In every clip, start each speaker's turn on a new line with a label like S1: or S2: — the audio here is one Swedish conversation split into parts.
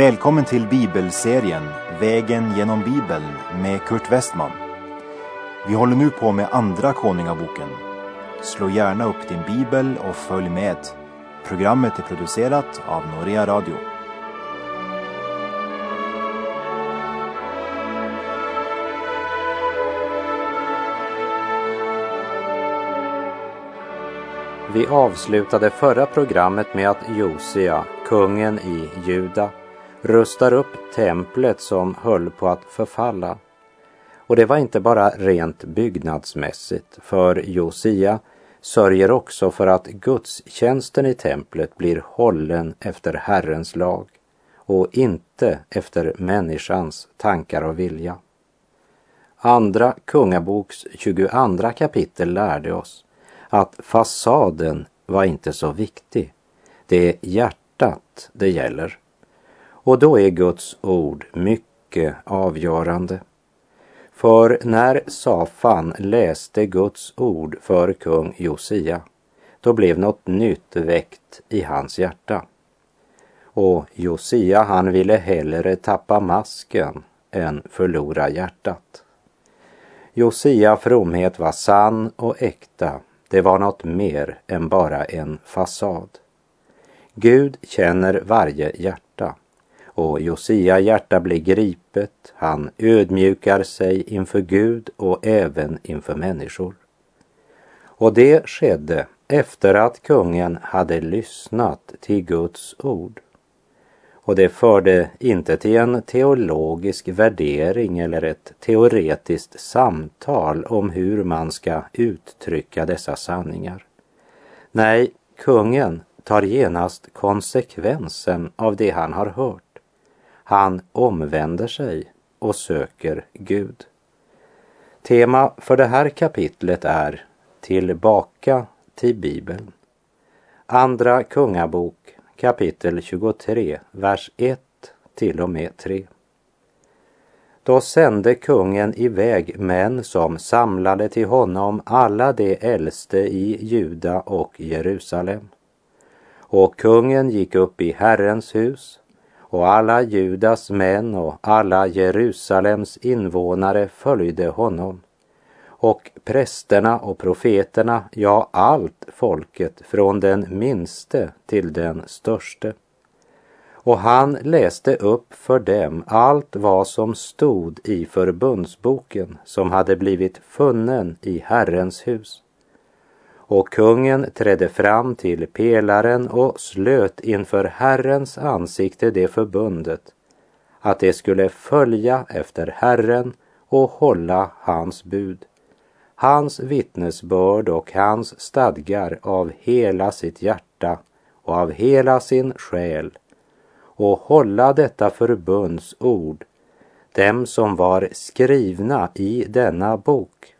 S1: Välkommen till bibelserien Vägen genom Bibeln med Kurt Westman. Vi håller nu på med Andra Konungaboken. Slå gärna upp din bibel och följ med. Programmet är producerat av Norea Radio.
S2: Vi avslutade förra programmet med att Josia, kungen i Juda, rustar upp templet som höll på att förfalla. Och det var inte bara rent byggnadsmässigt, för Josia sörjer också för att gudstjänsten i templet blir hållen efter Herrens lag och inte efter människans tankar och vilja. Andra Kungaboks 22 kapitel lärde oss att fasaden var inte så viktig. Det är hjärtat det gäller. Och då är Guds ord mycket avgörande. För när Safan läste Guds ord för kung Josia, då blev något nytt väckt i hans hjärta. Och Josia han ville hellre tappa masken än förlora hjärtat. Josia fromhet var sann och äkta det var något mer än bara en fasad. Gud känner varje hjärta och Josia hjärta blir gripet. Han ödmjukar sig inför Gud och även inför människor. Och det skedde efter att kungen hade lyssnat till Guds ord. Och det förde inte till en teologisk värdering eller ett teoretiskt samtal om hur man ska uttrycka dessa sanningar. Nej, kungen tar genast konsekvensen av det han har hört. Han omvänder sig och söker Gud. Tema för det här kapitlet är Tillbaka till Bibeln. Andra Kungabok kapitel 23, vers 1 till och med 3. Då sände kungen iväg män som samlade till honom alla de äldste i Juda och Jerusalem. Och kungen gick upp i Herrens hus och alla Judas män och alla Jerusalems invånare följde honom och prästerna och profeterna, ja, allt folket från den minste till den störste. Och han läste upp för dem allt vad som stod i förbundsboken som hade blivit funnen i Herrens hus. Och kungen trädde fram till pelaren och slöt inför Herrens ansikte det förbundet, att det skulle följa efter Herren och hålla hans bud. Hans vittnesbörd och hans stadgar av hela sitt hjärta och av hela sin själ. Och hålla detta förbunds ord, dem som var skrivna i denna bok.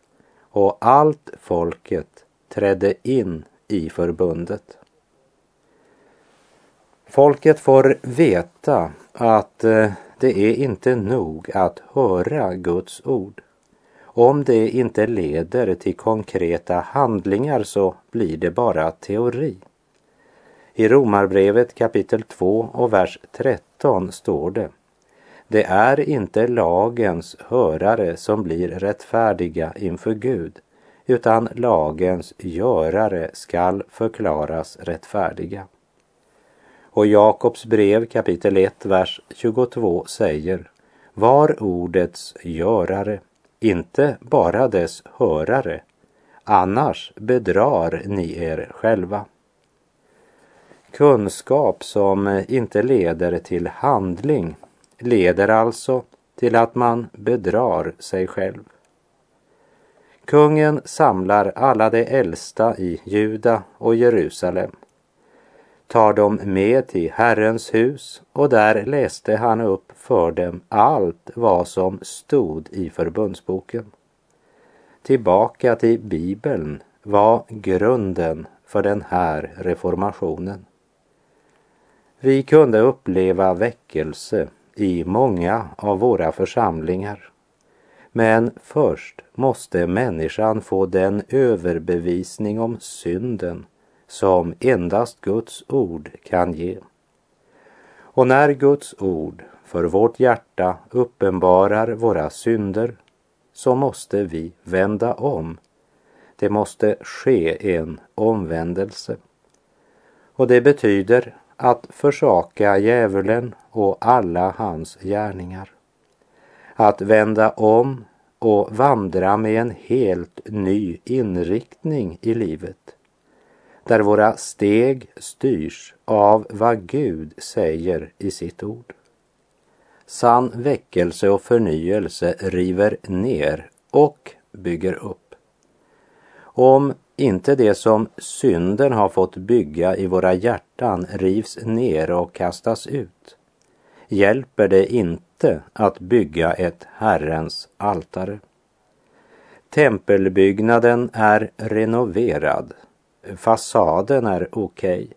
S2: Och allt folket trädde in i förbundet. Folket får veta att eh, det är inte nog att höra Guds ord. Om det inte leder till konkreta handlingar så blir det bara teori. I Romarbrevet kapitel 2 och vers 13 står det Det är inte lagens hörare som blir rättfärdiga inför Gud utan lagens görare skall förklaras rättfärdiga. Och Jakobs brev kapitel 1, vers 22 säger Var ordets görare inte bara dess hörare, annars bedrar ni er själva. Kunskap som inte leder till handling leder alltså till att man bedrar sig själv. Kungen samlar alla de äldsta i Juda och Jerusalem tar dem med till Herrens hus och där läste han upp för dem allt vad som stod i förbundsboken. Tillbaka till Bibeln var grunden för den här reformationen. Vi kunde uppleva väckelse i många av våra församlingar. Men först måste människan få den överbevisning om synden som endast Guds ord kan ge. Och när Guds ord för vårt hjärta uppenbarar våra synder så måste vi vända om. Det måste ske en omvändelse. Och det betyder att försaka djävulen och alla hans gärningar. Att vända om och vandra med en helt ny inriktning i livet. Där våra steg styrs av vad Gud säger i sitt ord. Sann väckelse och förnyelse river ner och bygger upp. Om inte det som synden har fått bygga i våra hjärtan rivs ner och kastas ut hjälper det inte att bygga ett Herrens altare. Tempelbyggnaden är renoverad, fasaden är okej, okay.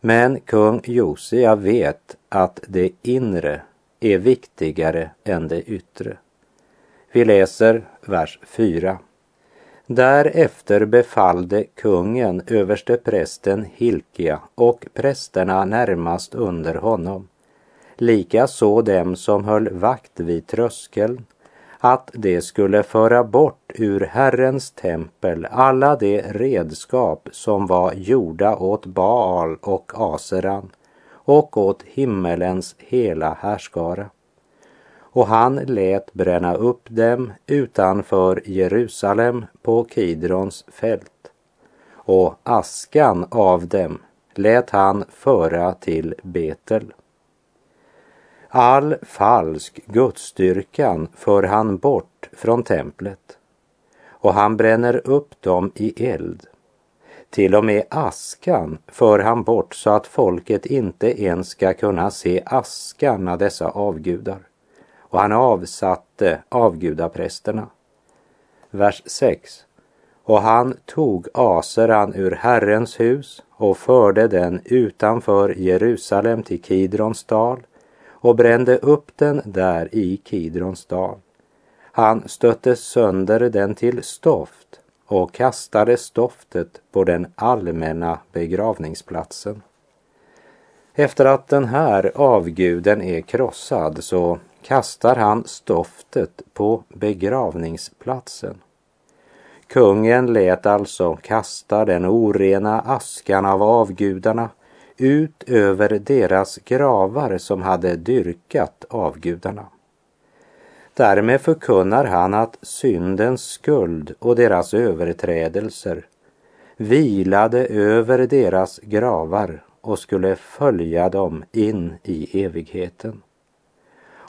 S2: men kung Josia vet att det inre är viktigare än det yttre. Vi läser vers 4. Därefter befallde kungen överste prästen Hilkia och prästerna närmast under honom, likaså dem som höll vakt vid tröskeln, att de skulle föra bort ur Herrens tempel alla de redskap som var gjorda åt Baal och Aseran och åt himmelens hela härskara. Och han lät bränna upp dem utanför Jerusalem på Kidrons fält. Och askan av dem lät han föra till Betel. All falsk gudsdyrkan för han bort från templet och han bränner upp dem i eld till och med askan för han bort så att folket inte ens ska kunna se askan av dessa avgudar. Och han avsatte avgudaprästerna. Vers 6. Och han tog aseran ur Herrens hus och förde den utanför Jerusalem till Kidrons dal och brände upp den där i Kidrons dal. Han stötte sönder den till stoft och kastade stoftet på den allmänna begravningsplatsen. Efter att den här avguden är krossad så kastar han stoftet på begravningsplatsen. Kungen lät alltså kasta den orena askan av avgudarna ut över deras gravar som hade dyrkat avgudarna. Därmed förkunnar han att syndens skuld och deras överträdelser vilade över deras gravar och skulle följa dem in i evigheten.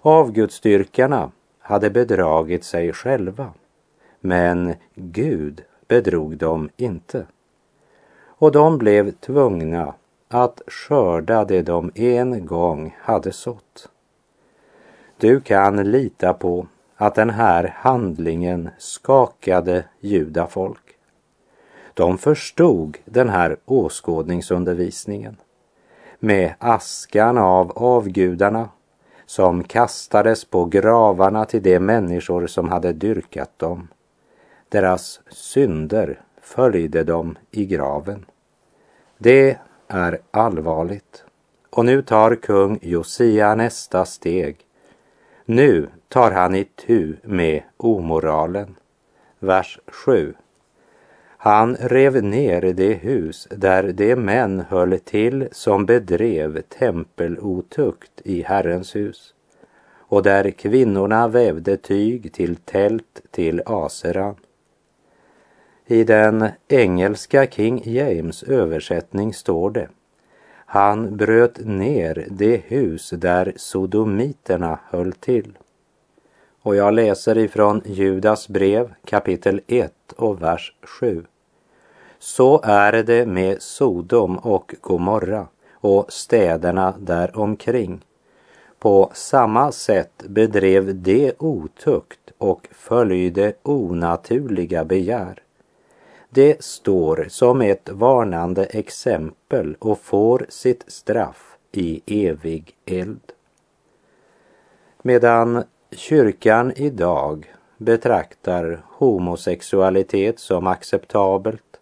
S2: Avgudsdyrkarna hade bedragit sig själva, men Gud bedrog dem inte. Och de blev tvungna att skörda det de en gång hade sått. Du kan lita på att den här handlingen skakade judafolk. De förstod den här åskådningsundervisningen med askan av avgudarna som kastades på gravarna till de människor som hade dyrkat dem. Deras synder följde dem i graven. Det är allvarligt. Och nu tar kung Josia nästa steg. Nu tar han itu med omoralen. Vers 7. Han rev ner det hus där de män höll till som bedrev tempelotukt i Herrens hus och där kvinnorna vävde tyg till tält till Aseran. I den engelska King James översättning står det Han bröt ner det hus där sodomiterna höll till. Och jag läser ifrån Judas brev kapitel 1 och vers 7. Så är det med Sodom och Gomorra och städerna där omkring. På samma sätt bedrev de otukt och följde onaturliga begär. Det står som ett varnande exempel och får sitt straff i evig eld. Medan kyrkan idag betraktar homosexualitet som acceptabelt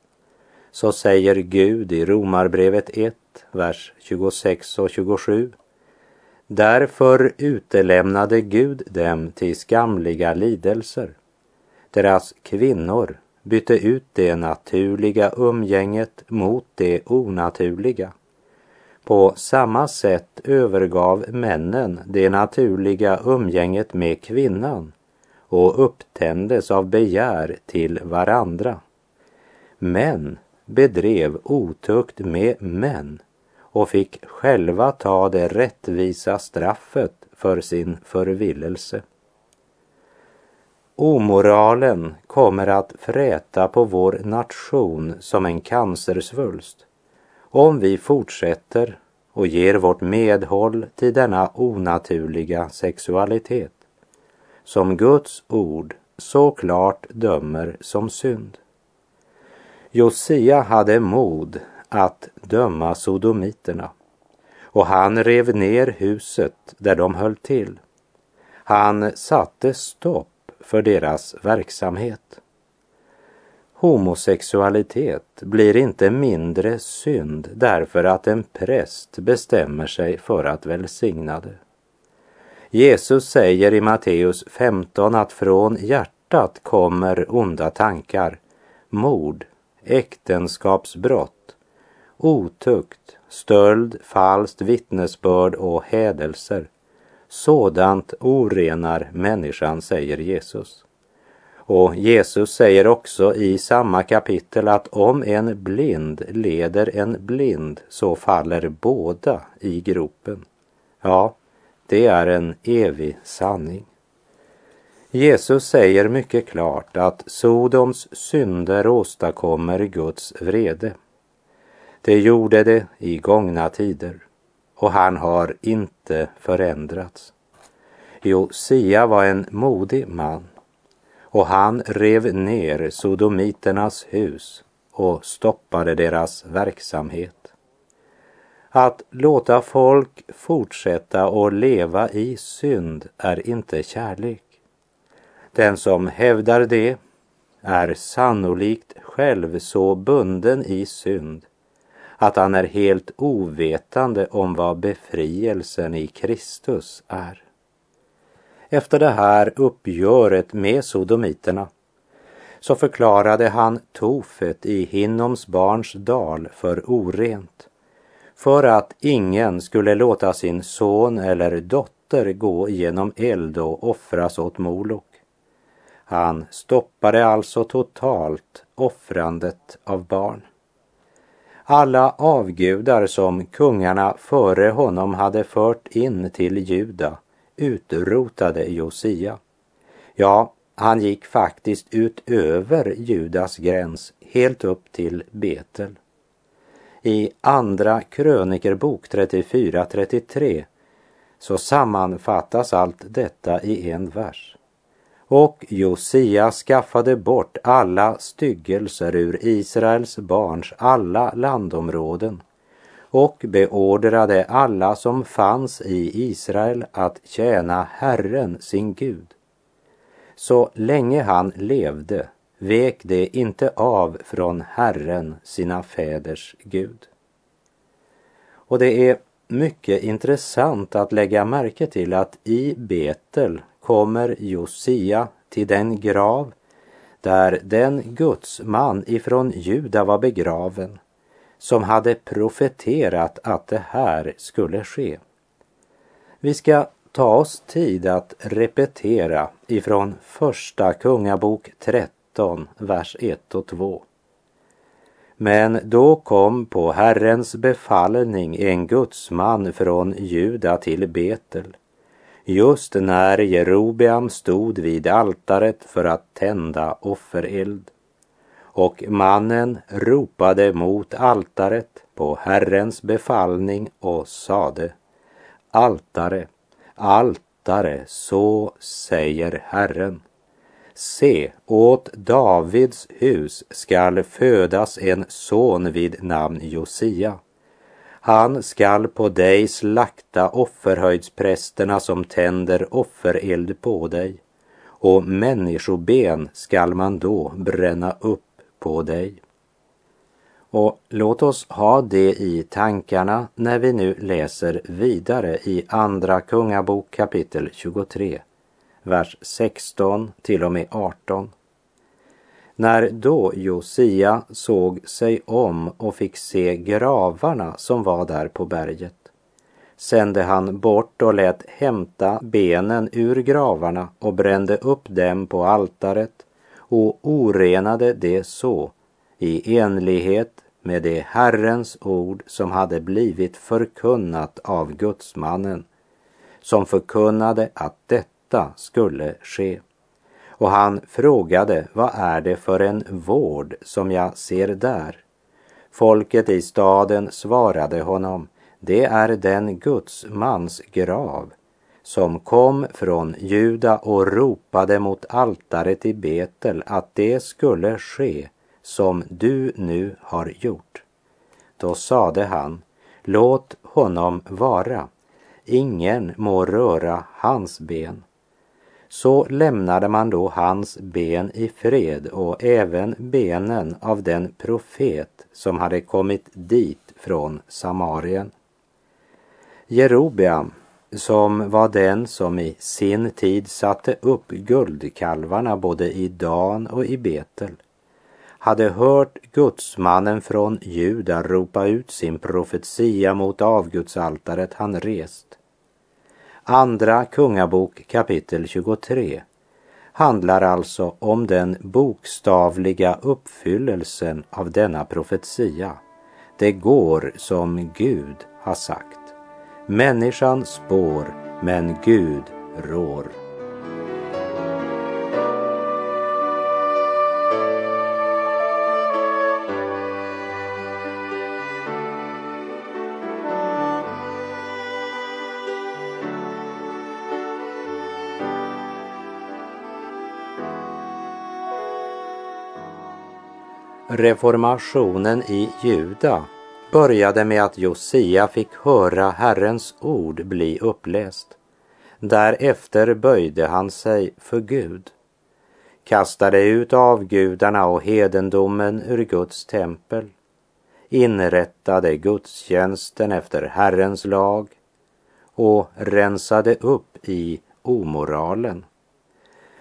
S2: så säger Gud i Romarbrevet 1, vers 26 och 27 Därför utelämnade Gud dem till skamliga lidelser. Deras kvinnor bytte ut det naturliga umgänget mot det onaturliga. På samma sätt övergav männen det naturliga umgänget med kvinnan och upptändes av begär till varandra. Män bedrev otukt med män och fick själva ta det rättvisa straffet för sin förvillelse. Omoralen kommer att fräta på vår nation som en cancersvulst om vi fortsätter och ger vårt medhåll till denna onaturliga sexualitet som Guds ord så klart dömer som synd. Josia hade mod att döma sodomiterna och han rev ner huset där de höll till. Han satte stopp för deras verksamhet. Homosexualitet blir inte mindre synd därför att en präst bestämmer sig för att välsigna det. Jesus säger i Matteus 15 att från hjärtat kommer onda tankar, mord, äktenskapsbrott, otukt, stöld, falskt vittnesbörd och hädelser. Sådant orenar människan, säger Jesus. Och Jesus säger också i samma kapitel att om en blind leder en blind så faller båda i gropen. Ja, det är en evig sanning. Jesus säger mycket klart att Sodoms synder åstadkommer Guds vrede. Det gjorde det i gångna tider och han har inte förändrats. Josia var en modig man och han rev ner sodomiternas hus och stoppade deras verksamhet. Att låta folk fortsätta att leva i synd är inte kärlek. Den som hävdar det är sannolikt själv så bunden i synd att han är helt ovetande om vad befrielsen i Kristus är. Efter det här uppgöret med sodomiterna så förklarade han Tofet i Hinnoms barns dal för orent för att ingen skulle låta sin son eller dotter gå genom eld och offras åt Molok. Han stoppade alltså totalt offrandet av barn. Alla avgudar som kungarna före honom hade fört in till Juda utrotade Josia. Ja, han gick faktiskt utöver Judas gräns helt upp till Betel. I Andra krönikerbok 34-33 så sammanfattas allt detta i en vers. Och Josia skaffade bort alla styggelser ur Israels barns alla landområden och beordrade alla som fanns i Israel att tjäna Herren sin Gud. Så länge han levde vek det inte av från Herren sina fäders Gud. Och det är mycket intressant att lägga märke till att i Betel kommer Josia till den grav där den gudsman ifrån Juda var begraven som hade profeterat att det här skulle ske. Vi ska ta oss tid att repetera ifrån Första Kungabok 13, vers 1 och 2. Men då kom på Herrens befallning en gudsman från Juda till Betel just när Jerobeam stod vid altaret för att tända offereld. Och mannen ropade mot altaret på Herrens befallning och sade Altare, altare, så säger Herren. Se, åt Davids hus skall födas en son vid namn Josia han skall på dig slakta offerhöjdsprästerna som tänder offereld på dig och människoben skall man då bränna upp på dig. Och låt oss ha det i tankarna när vi nu läser vidare i Andra Kungabok kapitel 23, vers 16 till och med 18. När då Josia såg sig om och fick se gravarna som var där på berget sände han bort och lät hämta benen ur gravarna och brände upp dem på altaret och orenade det så i enlighet med det Herrens ord som hade blivit förkunnat av gudsmannen som förkunnade att detta skulle ske. Och han frågade, vad är det för en vård som jag ser där? Folket i staden svarade honom, det är den gudsmans grav som kom från Juda och ropade mot altaret i Betel att det skulle ske som du nu har gjort. Då sade han, låt honom vara, ingen må röra hans ben. Så lämnade man då hans ben i fred och även benen av den profet som hade kommit dit från Samarien. Jerobeam, som var den som i sin tid satte upp guldkalvarna både i Dan och i Betel, hade hört gudsmannen från Juda ropa ut sin profetia mot avgudsaltaret han rest. Andra Kungabok kapitel 23 handlar alltså om den bokstavliga uppfyllelsen av denna profetia. Det går som Gud har sagt. Människan spår, men Gud rår. Reformationen i Juda började med att Josia fick höra Herrens ord bli uppläst. Därefter böjde han sig för Gud, kastade ut avgudarna och hedendomen ur Guds tempel, inrättade gudstjänsten efter Herrens lag och rensade upp i omoralen.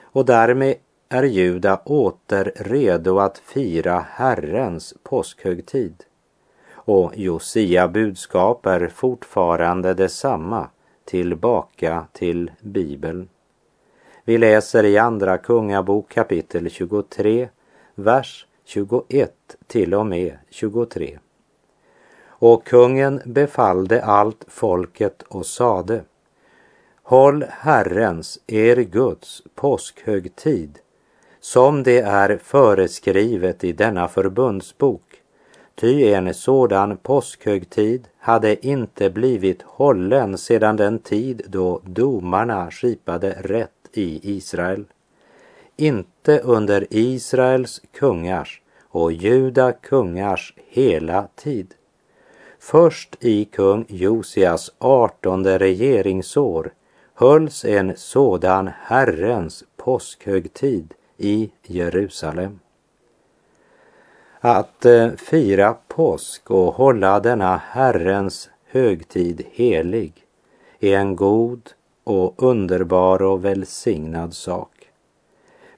S2: Och därmed är Juda åter redo att fira Herrens påskhögtid och Josia budskap är fortfarande detsamma tillbaka till Bibeln. Vi läser i Andra Kungabok kapitel 23, vers 21 till och med 23. Och kungen befallde allt folket och sade Håll Herrens, er Guds, påskhögtid som det är föreskrivet i denna förbundsbok Ty en sådan påskhögtid hade inte blivit hållen sedan den tid då domarna skipade rätt i Israel. Inte under Israels kungars och Juda kungars hela tid. Först i kung Josias artonde regeringsår hölls en sådan Herrens påskhögtid i Jerusalem. Att eh, fira påsk och hålla denna Herrens högtid helig är en god och underbar och välsignad sak.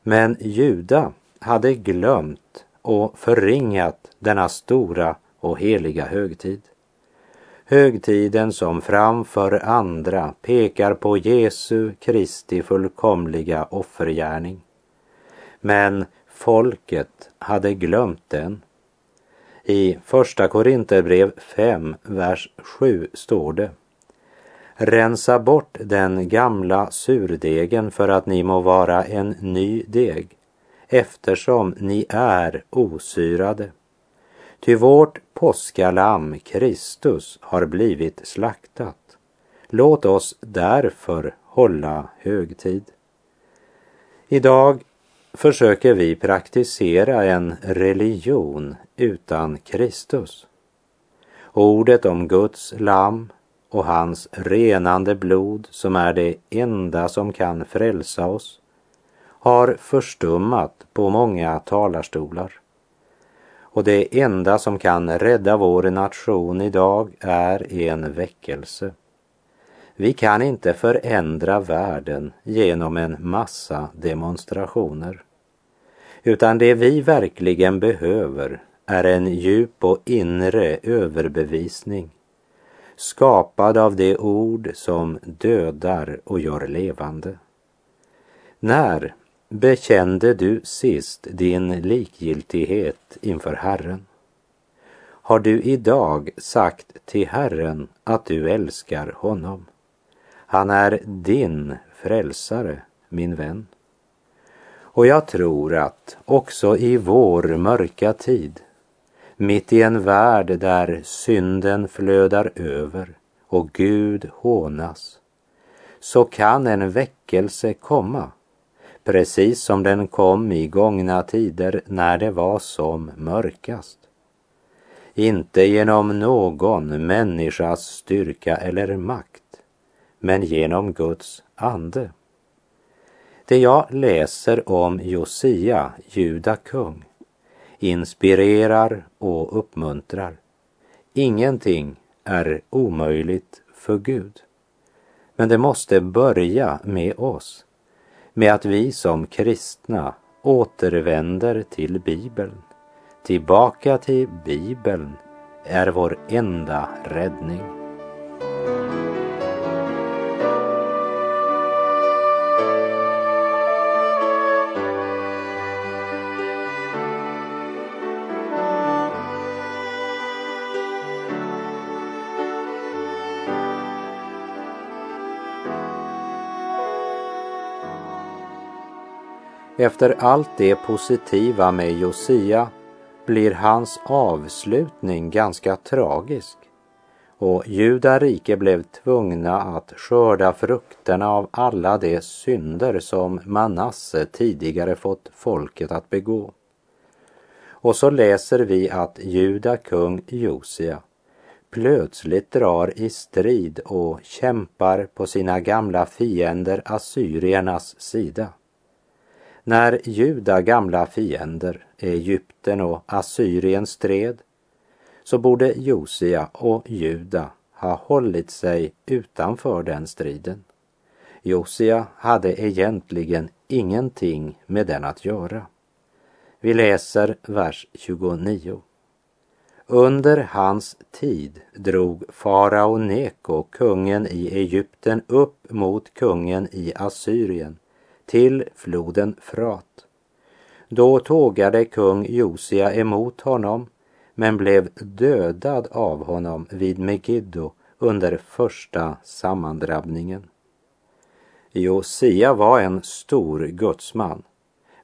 S2: Men Juda hade glömt och förringat denna stora och heliga högtid. Högtiden som framför andra pekar på Jesu Kristi fullkomliga offergärning. Men Folket hade glömt den. I Första Korinterbrev 5, vers 7 står det Rensa bort den gamla surdegen för att ni må vara en ny deg, eftersom ni är osyrade. Ty vårt påskalamm Kristus har blivit slaktat. Låt oss därför hålla högtid. Idag försöker vi praktisera en religion utan Kristus. Ordet om Guds lamm och hans renande blod som är det enda som kan frälsa oss har förstummat på många talarstolar. Och det enda som kan rädda vår nation idag är en väckelse. Vi kan inte förändra världen genom en massa demonstrationer. Utan det vi verkligen behöver är en djup och inre överbevisning skapad av det ord som dödar och gör levande. När bekände du sist din likgiltighet inför Herren? Har du idag sagt till Herren att du älskar honom? Han är din frälsare, min vän. Och jag tror att också i vår mörka tid, mitt i en värld där synden flödar över och Gud hånas, så kan en väckelse komma, precis som den kom i gångna tider när det var som mörkast. Inte genom någon människas styrka eller makt, men genom Guds ande. Det jag läser om Josia, Juda kung, inspirerar och uppmuntrar. Ingenting är omöjligt för Gud. Men det måste börja med oss, med att vi som kristna återvänder till Bibeln. Tillbaka till Bibeln är vår enda räddning. Efter allt det positiva med Josia blir hans avslutning ganska tragisk och judarike blev tvungna att skörda frukterna av alla de synder som Manasse tidigare fått folket att begå. Och så läser vi att Juda kung Josia plötsligt drar i strid och kämpar på sina gamla fiender assyriernas sida. När Juda gamla fiender, Egypten och Assyrien stred, så borde Josia och Juda ha hållit sig utanför den striden. Josia hade egentligen ingenting med den att göra. Vi läser vers 29. Under hans tid drog farao Neko, kungen i Egypten, upp mot kungen i Assyrien till floden Frat. Då tågade kung Josia emot honom men blev dödad av honom vid Megiddo under första sammandrabbningen. Josia var en stor gudsman,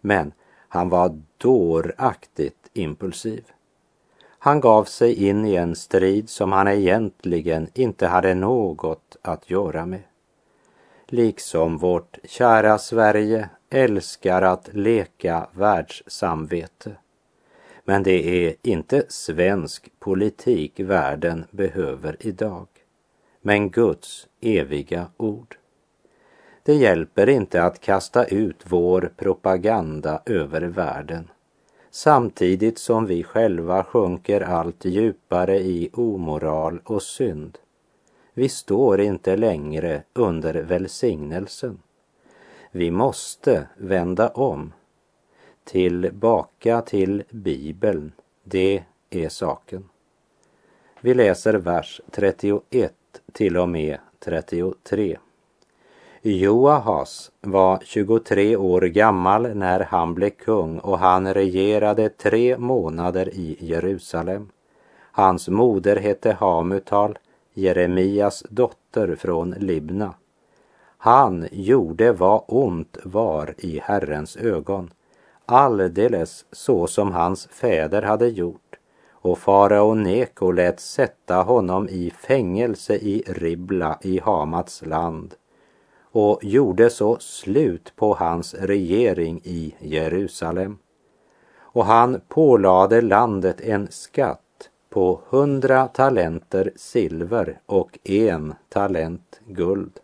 S2: men han var dåraktigt impulsiv. Han gav sig in i en strid som han egentligen inte hade något att göra med liksom vårt kära Sverige älskar att leka världssamvete. Men det är inte svensk politik världen behöver idag, men Guds eviga ord. Det hjälper inte att kasta ut vår propaganda över världen samtidigt som vi själva sjunker allt djupare i omoral och synd vi står inte längre under välsignelsen. Vi måste vända om. Tillbaka till Bibeln, det är saken. Vi läser vers 31 till och med 33. Joahas var 23 år gammal när han blev kung och han regerade tre månader i Jerusalem. Hans moder hette Hamutal Jeremias dotter från Libna. Han gjorde vad ont var i Herrens ögon, alldeles så som hans fäder hade gjort, och farao Neko lät sätta honom i fängelse i Ribla i Hamats land och gjorde så slut på hans regering i Jerusalem. Och han pålade landet en skatt på hundra talenter silver och en talent guld.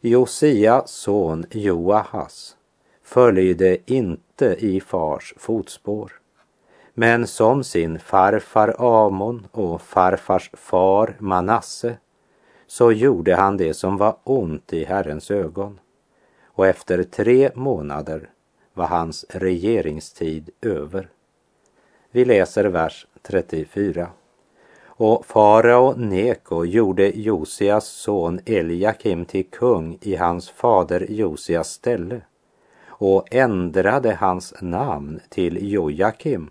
S2: Josias son Joahas följde inte i fars fotspår, Men som sin farfar Amon och farfars far Manasse så gjorde han det som var ont i Herrens ögon. Och efter tre månader var hans regeringstid över. Vi läser vers 34. Och farao Neko gjorde Josias son Eliakim till kung i hans fader Josias ställe och ändrade hans namn till Jojakim.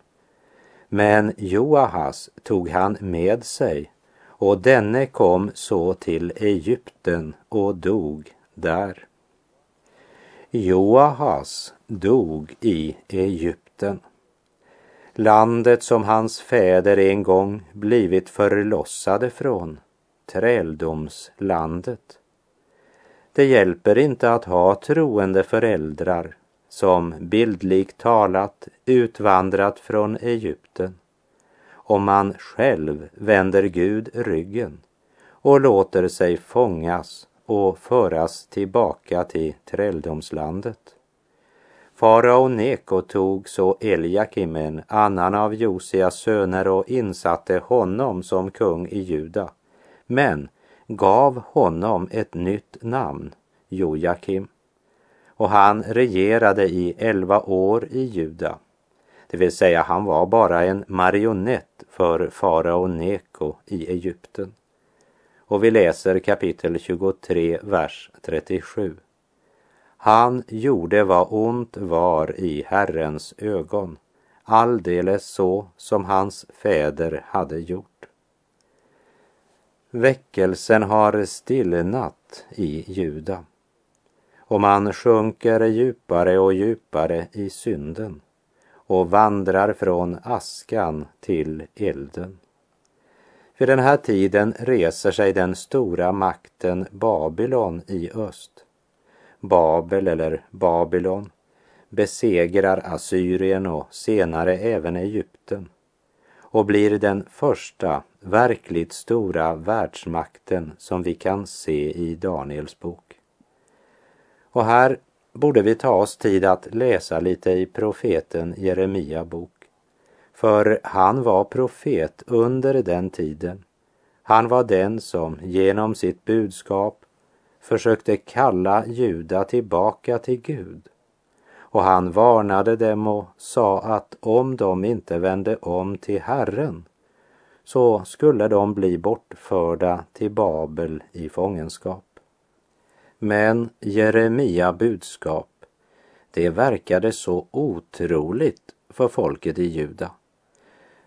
S2: Men Joahas tog han med sig och denne kom så till Egypten och dog där. Joahas dog i Egypten landet som hans fäder en gång blivit förlossade från, träldomslandet. Det hjälper inte att ha troende föräldrar som bildligt talat utvandrat från Egypten om man själv vänder Gud ryggen och låter sig fångas och föras tillbaka till träldomslandet. Farao Neko tog så Eliakim, en annan av Josias söner, och insatte honom som kung i Juda, men gav honom ett nytt namn, Jojakim. Och han regerade i elva år i Juda, det vill säga han var bara en marionett för farao Neko i Egypten. Och vi läser kapitel 23, vers 37. Han gjorde vad ont var i Herrens ögon, alldeles så som hans fäder hade gjort. Väckelsen har stillnat i Juda och man sjunker djupare och djupare i synden och vandrar från askan till elden. Vid den här tiden reser sig den stora makten Babylon i öst Babel eller Babylon besegrar Assyrien och senare även Egypten och blir den första verkligt stora världsmakten som vi kan se i Daniels bok. Och här borde vi ta oss tid att läsa lite i profeten Jeremia bok. För han var profet under den tiden. Han var den som genom sitt budskap försökte kalla Juda tillbaka till Gud. Och han varnade dem och sa att om de inte vände om till Herren så skulle de bli bortförda till Babel i fångenskap. Men Jeremia budskap, det verkade så otroligt för folket i Juda.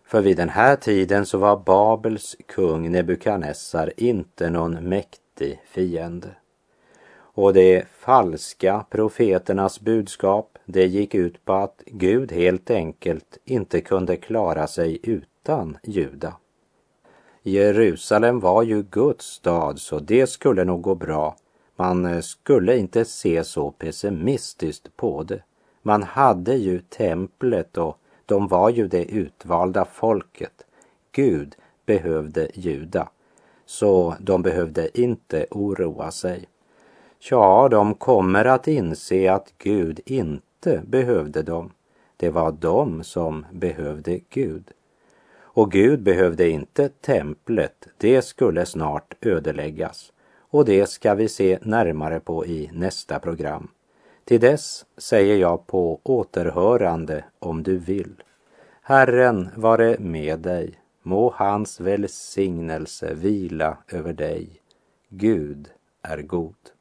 S2: För vid den här tiden så var Babels kung Nebukadnessar inte någon mäktig fiende. Och de falska profeternas budskap, det gick ut på att Gud helt enkelt inte kunde klara sig utan Juda. Jerusalem var ju Guds stad, så det skulle nog gå bra. Man eh, skulle inte se så pessimistiskt på det. Man hade ju templet och de var ju det utvalda folket. Gud behövde Juda, så de behövde inte oroa sig. Ja, de kommer att inse att Gud inte behövde dem. Det var de som behövde Gud. Och Gud behövde inte templet, det skulle snart ödeläggas. Och det ska vi se närmare på i nästa program. Till dess säger jag på återhörande om du vill. Herren vare med dig. Må hans välsignelse vila över dig. Gud är god.